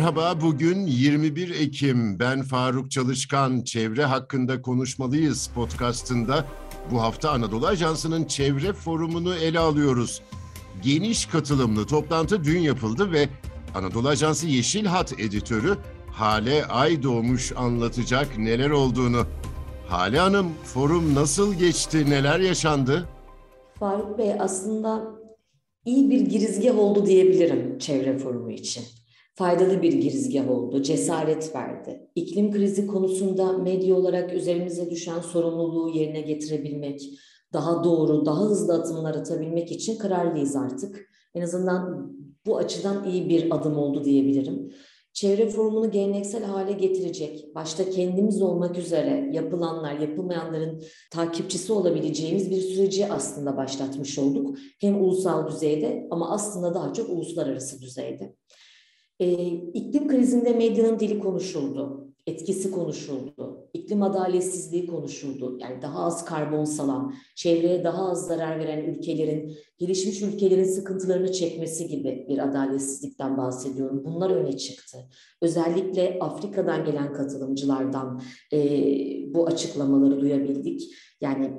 Merhaba, bugün 21 Ekim. Ben Faruk Çalışkan. Çevre hakkında konuşmalıyız podcastında. Bu hafta Anadolu Ajansı'nın çevre forumunu ele alıyoruz. Geniş katılımlı toplantı dün yapıldı ve Anadolu Ajansı Yeşil Hat editörü Hale Aydoğmuş anlatacak neler olduğunu. Hale Hanım, forum nasıl geçti, neler yaşandı? Faruk Bey aslında iyi bir girizgah oldu diyebilirim çevre forumu için faydalı bir girizgah oldu, cesaret verdi. İklim krizi konusunda medya olarak üzerimize düşen sorumluluğu yerine getirebilmek, daha doğru, daha hızlı adımlar atabilmek için kararlıyız artık. En azından bu açıdan iyi bir adım oldu diyebilirim. Çevre forumunu geleneksel hale getirecek, başta kendimiz olmak üzere yapılanlar, yapılmayanların takipçisi olabileceğimiz bir süreci aslında başlatmış olduk. Hem ulusal düzeyde ama aslında daha çok uluslararası düzeyde. E, iklim krizinde medyanın dili konuşuldu, etkisi konuşuldu, iklim adaletsizliği konuşuldu. Yani daha az karbon salan, çevreye daha az zarar veren ülkelerin, gelişmiş ülkelerin sıkıntılarını çekmesi gibi bir adaletsizlikten bahsediyorum. Bunlar öne çıktı. Özellikle Afrika'dan gelen katılımcılardan e, bu açıklamaları duyabildik. Yani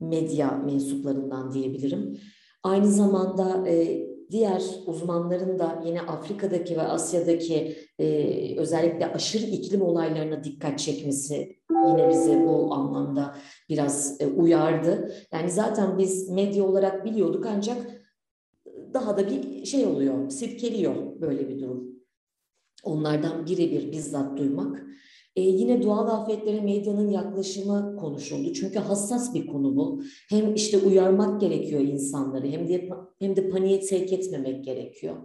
medya mensuplarından diyebilirim. Aynı zamanda e, diğer uzmanların da yine Afrika'daki ve Asya'daki e, özellikle aşırı iklim olaylarına dikkat çekmesi yine bizi bu anlamda biraz e, uyardı. Yani zaten biz medya olarak biliyorduk ancak daha da bir şey oluyor, sirkeliyor böyle bir durum. Onlardan birebir bizzat duymak. E, yine doğal afetlere medyanın yaklaşımı konuşuldu. Çünkü hassas bir konu bu. Hem işte uyarmak gerekiyor insanları hem de hem de paniğe sevk etmemek gerekiyor.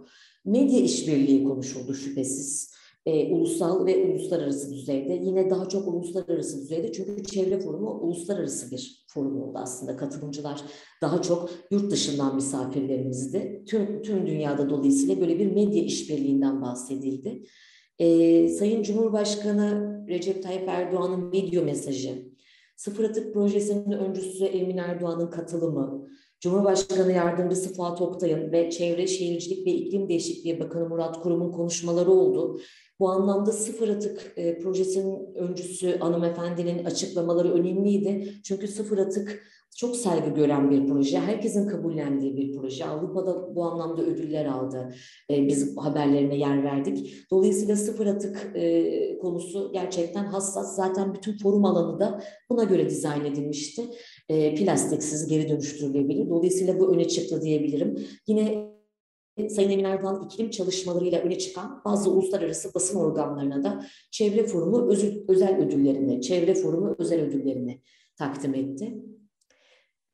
Medya işbirliği konuşuldu şüphesiz. E, ulusal ve uluslararası düzeyde. Yine daha çok uluslararası düzeyde çünkü çevre forumu uluslararası bir forum oldu aslında. Katılımcılar daha çok yurt dışından misafirlerimizdi. Tüm, tüm dünyada dolayısıyla böyle bir medya işbirliğinden bahsedildi. Ee, Sayın Cumhurbaşkanı Recep Tayyip Erdoğan'ın video mesajı, Sıfır Atık Projesi'nin öncüsü Emin Erdoğan'ın katılımı, Cumhurbaşkanı Yardımcısı Fuat Oktay'ın ve Çevre Şehircilik ve İklim Değişikliği Bakanı Murat Kurum'un konuşmaları oldu. Bu anlamda sıfır atık e, projesinin öncüsü hanımefendinin açıklamaları önemliydi. Çünkü sıfır atık çok saygı gören bir proje. Herkesin kabullendiği bir proje. Avrupa'da bu anlamda ödüller aldı. E, biz haberlerine yer verdik. Dolayısıyla sıfır atık e, konusu gerçekten hassas. Zaten bütün forum alanı da buna göre dizayn edilmişti. E, plastiksiz, geri dönüştürülebilir. Dolayısıyla bu öne çıktı diyebilirim. Yine Sayın Emin Erdoğan iklim çalışmalarıyla öne çıkan bazı uluslararası basın organlarına da Çevre Forumu özel, özel ödüllerini, Çevre Forumu özel ödüllerini takdim etti.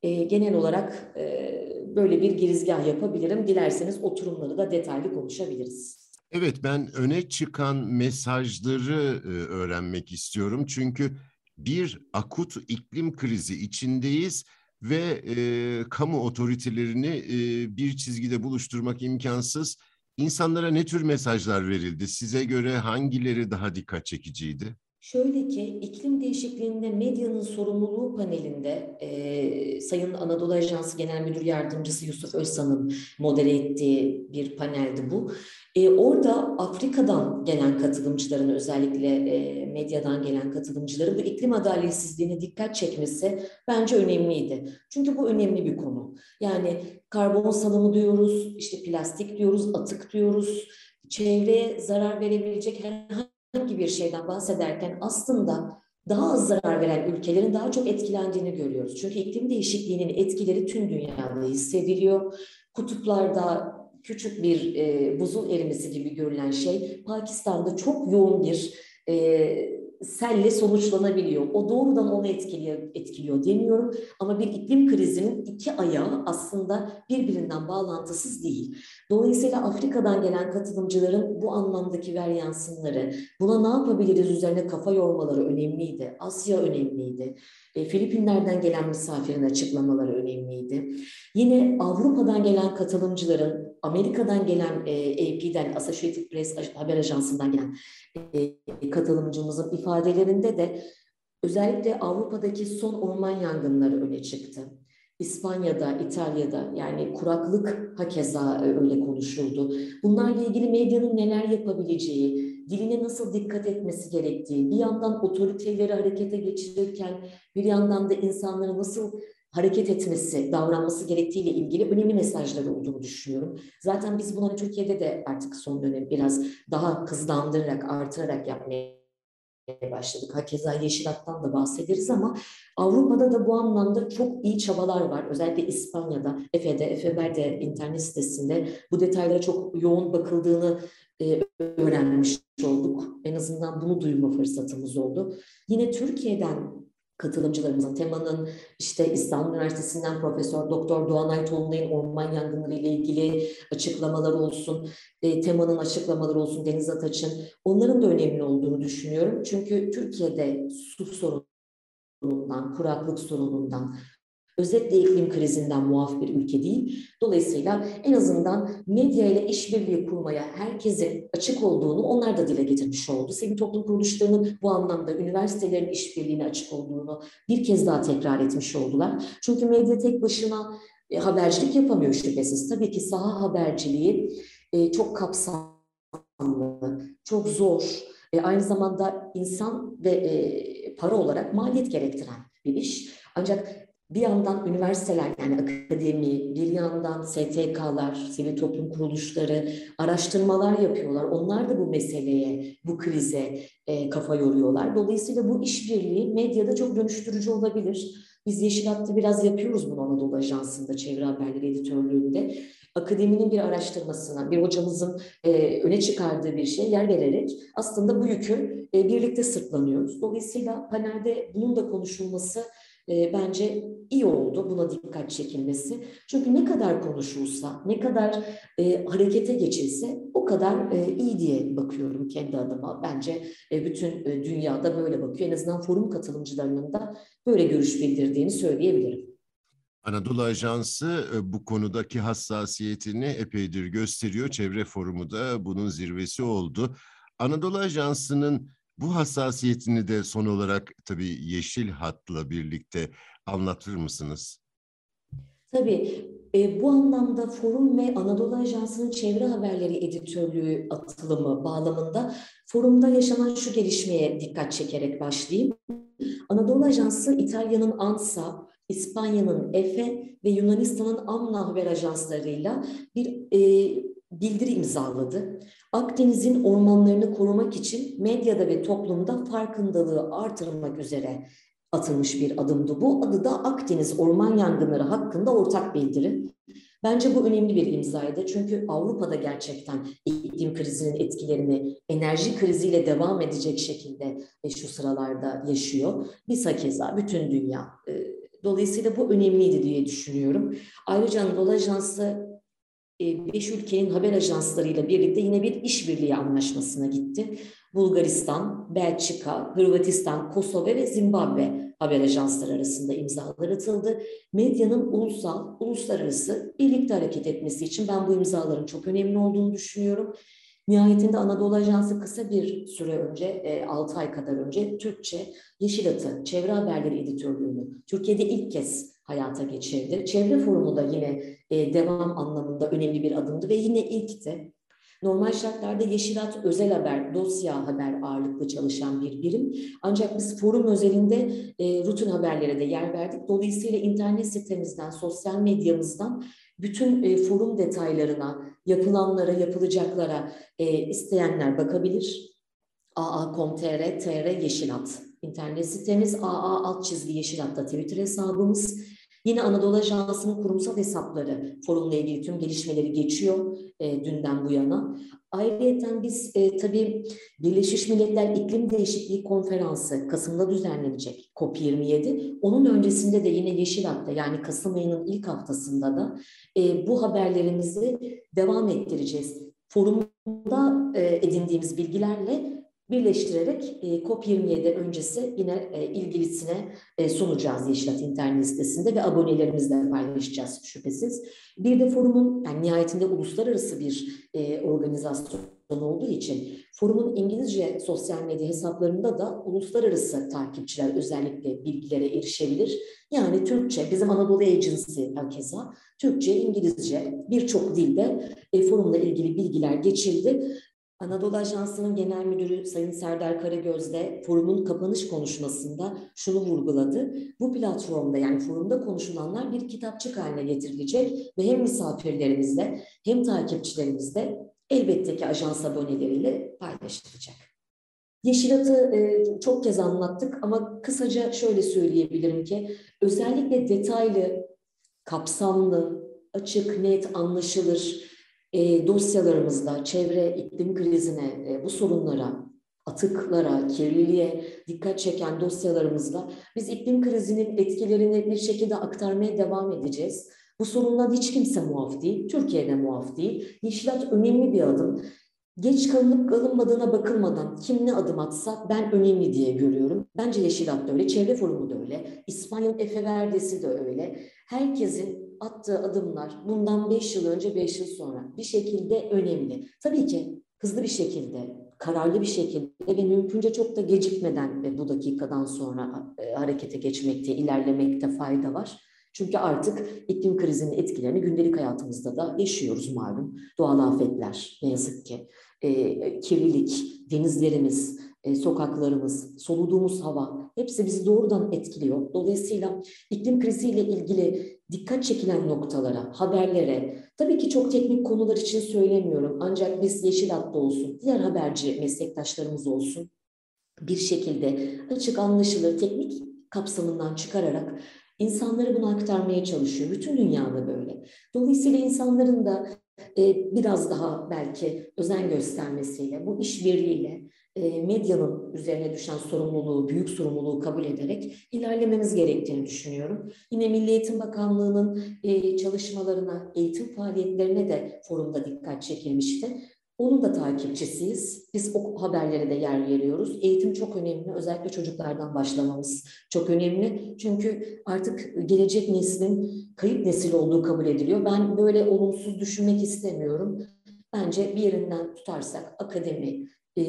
E, genel olarak e, böyle bir girizgah yapabilirim. Dilerseniz oturumları da detaylı konuşabiliriz. Evet ben öne çıkan mesajları e, öğrenmek istiyorum. Çünkü bir akut iklim krizi içindeyiz ve e, kamu otoritelerini e, bir çizgide buluşturmak imkansız. İnsanlara ne tür mesajlar verildi? Size göre hangileri daha dikkat çekiciydi? Şöyle ki iklim değişikliğinde medyanın sorumluluğu panelinde e, Sayın Anadolu Ajansı Genel Müdür Yardımcısı Yusuf Özsan'ın modere ettiği bir paneldi bu. E, orada Afrika'dan gelen katılımcıların özellikle e, medyadan gelen katılımcıların bu iklim adaletsizliğine dikkat çekmesi bence önemliydi. Çünkü bu önemli bir konu. Yani karbon salımı diyoruz, işte plastik diyoruz, atık diyoruz, çevreye zarar verebilecek herhangi herhangi bir şeyden bahsederken aslında daha az zarar veren ülkelerin daha çok etkilendiğini görüyoruz. Çünkü iklim değişikliğinin etkileri tüm dünyada hissediliyor. Kutuplarda küçük bir e, buzul erimesi gibi görülen şey Pakistan'da çok yoğun bir e, selle sonuçlanabiliyor. O doğrudan onu etkiliyor, etkiliyor demiyorum ama bir iklim krizinin iki ayağı aslında birbirinden bağlantısız değil. Dolayısıyla Afrika'dan gelen katılımcıların bu anlamdaki veryansınları, buna ne yapabiliriz üzerine kafa yormaları önemliydi. Asya önemliydi. E, Filipinler'den gelen misafirin açıklamaları önemliydi. Yine Avrupa'dan gelen katılımcıların, Amerika'dan gelen e, AP'den, Associated Press haber ajansından gelen e, katılımcımızın ifadelerinde de özellikle Avrupa'daki son orman yangınları öne çıktı. İspanya'da, İtalya'da yani kuraklık hakeza e, öyle konuşuldu. Bunlarla ilgili medyanın neler yapabileceği, diline nasıl dikkat etmesi gerektiği, bir yandan otoriteleri harekete geçirirken bir yandan da insanlara nasıl hareket etmesi, davranması gerektiğiyle ilgili önemli mesajlar olduğunu düşünüyorum. Zaten biz bunu Türkiye'de de artık son dönem biraz daha hızlandırarak, artırarak yapmaya başladık. Hakeza Yeşilat'tan da bahsederiz ama Avrupa'da da bu anlamda çok iyi çabalar var. Özellikle İspanya'da, Efe'de, Efeber'de internet sitesinde bu detaylara çok yoğun bakıldığını e, öğrenmiş olduk. En azından bunu duyma fırsatımız oldu. Yine Türkiye'den katılımcılarımızın temanın işte İstanbul Üniversitesi'nden Profesör Doktor Doğan Aytoğlu'nun orman yangınları ile ilgili açıklamaları olsun, e, temanın açıklamaları olsun Deniz Ataç'ın onların da önemli olduğunu düşünüyorum. Çünkü Türkiye'de su sorunundan, kuraklık sorunundan, özetle iklim krizinden muaf bir ülke değil. Dolayısıyla en azından medya ile işbirliği kurmaya herkesin açık olduğunu onlar da dile getirmiş oldu. Sivil toplum kuruluşlarının bu anlamda üniversitelerin işbirliğine açık olduğunu bir kez daha tekrar etmiş oldular. Çünkü medya tek başına e, habercilik yapamıyor şüphesiz. Tabii ki saha haberciliği e, çok kapsamlı, çok zor, e, aynı zamanda insan ve para olarak maliyet gerektiren bir iş. Ancak bir yandan üniversiteler yani akademi, bir yandan STK'lar, sivil toplum kuruluşları araştırmalar yapıyorlar. Onlar da bu meseleye, bu krize e, kafa yoruyorlar. Dolayısıyla bu işbirliği medyada çok dönüştürücü olabilir. Biz Yeşil Hat'ta biraz yapıyoruz bunu Anadolu Ajansı'nda, Çevre Haberleri Editörlüğü'nde. Akademinin bir araştırmasına, bir hocamızın e, öne çıkardığı bir şey yer vererek aslında bu yükü e, birlikte sırtlanıyoruz. Dolayısıyla panelde bunun da konuşulması e, bence iyi oldu buna dikkat çekilmesi. Çünkü ne kadar konuşulsa, ne kadar e, harekete geçilse o kadar e, iyi diye bakıyorum kendi adıma. Bence e, bütün e, dünyada böyle bakıyor. En azından forum katılımcılarının da böyle görüş bildirdiğini söyleyebilirim. Anadolu Ajansı e, bu konudaki hassasiyetini epeydir gösteriyor. Çevre Forumu da bunun zirvesi oldu. Anadolu Ajansı'nın bu hassasiyetini de son olarak tabii yeşil hatla birlikte anlatır mısınız? Tabii. E, bu anlamda Forum ve Anadolu Ajansı'nın çevre haberleri editörlüğü atılımı bağlamında forumda yaşanan şu gelişmeye dikkat çekerek başlayayım. Anadolu Ajansı İtalya'nın ANSA, İspanya'nın EFE ve Yunanistan'ın AMNA haber ajanslarıyla bir e, bildiri imzaladı. Akdeniz'in ormanlarını korumak için medyada ve toplumda farkındalığı artırmak üzere atılmış bir adımdı. Bu adı da Akdeniz orman yangınları hakkında ortak bildiri. Bence bu önemli bir imzaydı. Çünkü Avrupa'da gerçekten iklim krizinin etkilerini enerji kriziyle devam edecek şekilde şu sıralarda yaşıyor. Biz hakeza bütün dünya. Dolayısıyla bu önemliydi diye düşünüyorum. Ayrıca Anadolu Ajansı e, beş ülkenin haber ajanslarıyla birlikte yine bir işbirliği anlaşmasına gitti. Bulgaristan, Belçika, Hırvatistan, Kosova ve Zimbabwe haber ajansları arasında imzalar atıldı. Medyanın ulusal, uluslararası birlikte hareket etmesi için ben bu imzaların çok önemli olduğunu düşünüyorum. Nihayetinde Anadolu Ajansı kısa bir süre önce, 6 e, ay kadar önce Türkçe Yeşil Atı Çevre Haberleri Editörlüğü'nü Türkiye'de ilk kez hayata geçirdi. Çevre Forumu da yine e, devam anlamında önemli bir adımdı ve yine ilkti. Normal şartlarda Yeşilat özel haber, dosya haber ağırlıklı çalışan bir birim. Ancak biz forum özelinde e, rutin haberlere de yer verdik. Dolayısıyla internet sitemizden, sosyal medyamızdan bütün e, forum detaylarına, yapılanlara, yapılacaklara e, isteyenler bakabilir. aa.com.tr, tr Yeşilat internet sitemiz, aa alt çizgi Yeşilat'ta Twitter hesabımız. Yine Anadolu Ajansı'nın kurumsal hesapları forumla ilgili tüm gelişmeleri geçiyor e, dünden bu yana. Ayrıca biz e, tabii Birleşmiş Milletler İklim Değişikliği Konferansı Kasım'da düzenlenecek COP27. Onun öncesinde de yine Yeşil Hafta yani Kasım ayının ilk haftasında da e, bu haberlerimizi devam ettireceğiz. Forumda e, edindiğimiz bilgilerle birleştirerek e, COP27 öncesi yine e, ilgilisine e, sunacağız Yeşilat internet sitesinde ve abonelerimizle paylaşacağız şüphesiz. Bir de forumun yani nihayetinde uluslararası bir e, organizasyon olduğu için forumun İngilizce sosyal medya hesaplarında da uluslararası takipçiler özellikle bilgilere erişebilir. Yani Türkçe, bizim Anadolu Agency keza Türkçe, İngilizce birçok dilde e, forumla ilgili bilgiler geçildi. Anadolu Ajansı'nın genel müdürü Sayın Serdar Karagöz de forumun kapanış konuşmasında şunu vurguladı. Bu platformda yani forumda konuşulanlar bir kitapçık haline getirilecek ve hem misafirlerimizle hem takipçilerimizle elbette ki ajans aboneleriyle paylaşılacak. Yeşilat'ı e, çok kez anlattık ama kısaca şöyle söyleyebilirim ki özellikle detaylı, kapsamlı, açık, net, anlaşılır e, dosyalarımızda çevre iklim krizine, e, bu sorunlara, atıklara, kirliliğe dikkat çeken dosyalarımızla biz iklim krizinin etkilerini bir şekilde aktarmaya devam edeceğiz. Bu sorundan hiç kimse muaf değil, Türkiye'de muaf değil. Yeşilat önemli bir adım. Geç kalınıp kalınmadığına bakılmadan kim ne adım atsa ben önemli diye görüyorum. Bence Yeşilat da öyle, Çevre Forumu da öyle, İspanya'nın Efe Verdesi de öyle. Herkesin attığı adımlar bundan beş yıl önce, beş yıl sonra bir şekilde önemli. Tabii ki hızlı bir şekilde, kararlı bir şekilde ve mümkünce çok da gecikmeden bu dakikadan sonra e, harekete geçmekte, ilerlemekte fayda var. Çünkü artık iklim krizinin etkilerini gündelik hayatımızda da yaşıyoruz malum. Doğal afetler ne yazık ki, e, kirlilik, denizlerimiz, e, sokaklarımız, soluduğumuz hava hepsi bizi doğrudan etkiliyor. Dolayısıyla iklim kriziyle ilgili dikkat çekilen noktalara, haberlere, tabii ki çok teknik konular için söylemiyorum ancak biz Yeşil Hat'ta olsun, diğer haberci meslektaşlarımız olsun bir şekilde açık anlaşılır teknik kapsamından çıkararak insanları bunu aktarmaya çalışıyor. Bütün dünyada böyle. Dolayısıyla insanların da e, biraz daha belki özen göstermesiyle, bu işbirliğiyle e, medyanın üzerine düşen sorumluluğu, büyük sorumluluğu kabul ederek ilerlememiz gerektiğini düşünüyorum. Yine Milli Eğitim Bakanlığı'nın e, çalışmalarına, eğitim faaliyetlerine de forumda dikkat çekilmişti. Onun da takipçisiyiz. Biz o haberlere de yer veriyoruz. Eğitim çok önemli. Özellikle çocuklardan başlamamız çok önemli. Çünkü artık gelecek neslin kayıp nesil olduğu kabul ediliyor. Ben böyle olumsuz düşünmek istemiyorum. Bence bir yerinden tutarsak akademi, e,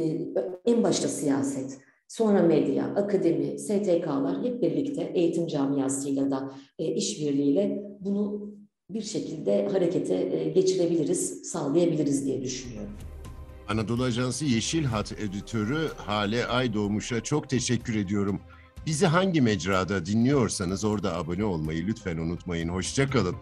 en başta siyaset, sonra medya, akademi, STK'lar hep birlikte eğitim camiasıyla da e, işbirliğiyle bunu bir şekilde harekete e, geçirebiliriz, sağlayabiliriz diye düşünüyorum. Anadolu Ajansı Yeşil Hat editörü Hale Aydoğmuş'a çok teşekkür ediyorum. Bizi hangi mecrada dinliyorsanız orada abone olmayı lütfen unutmayın. Hoşçakalın.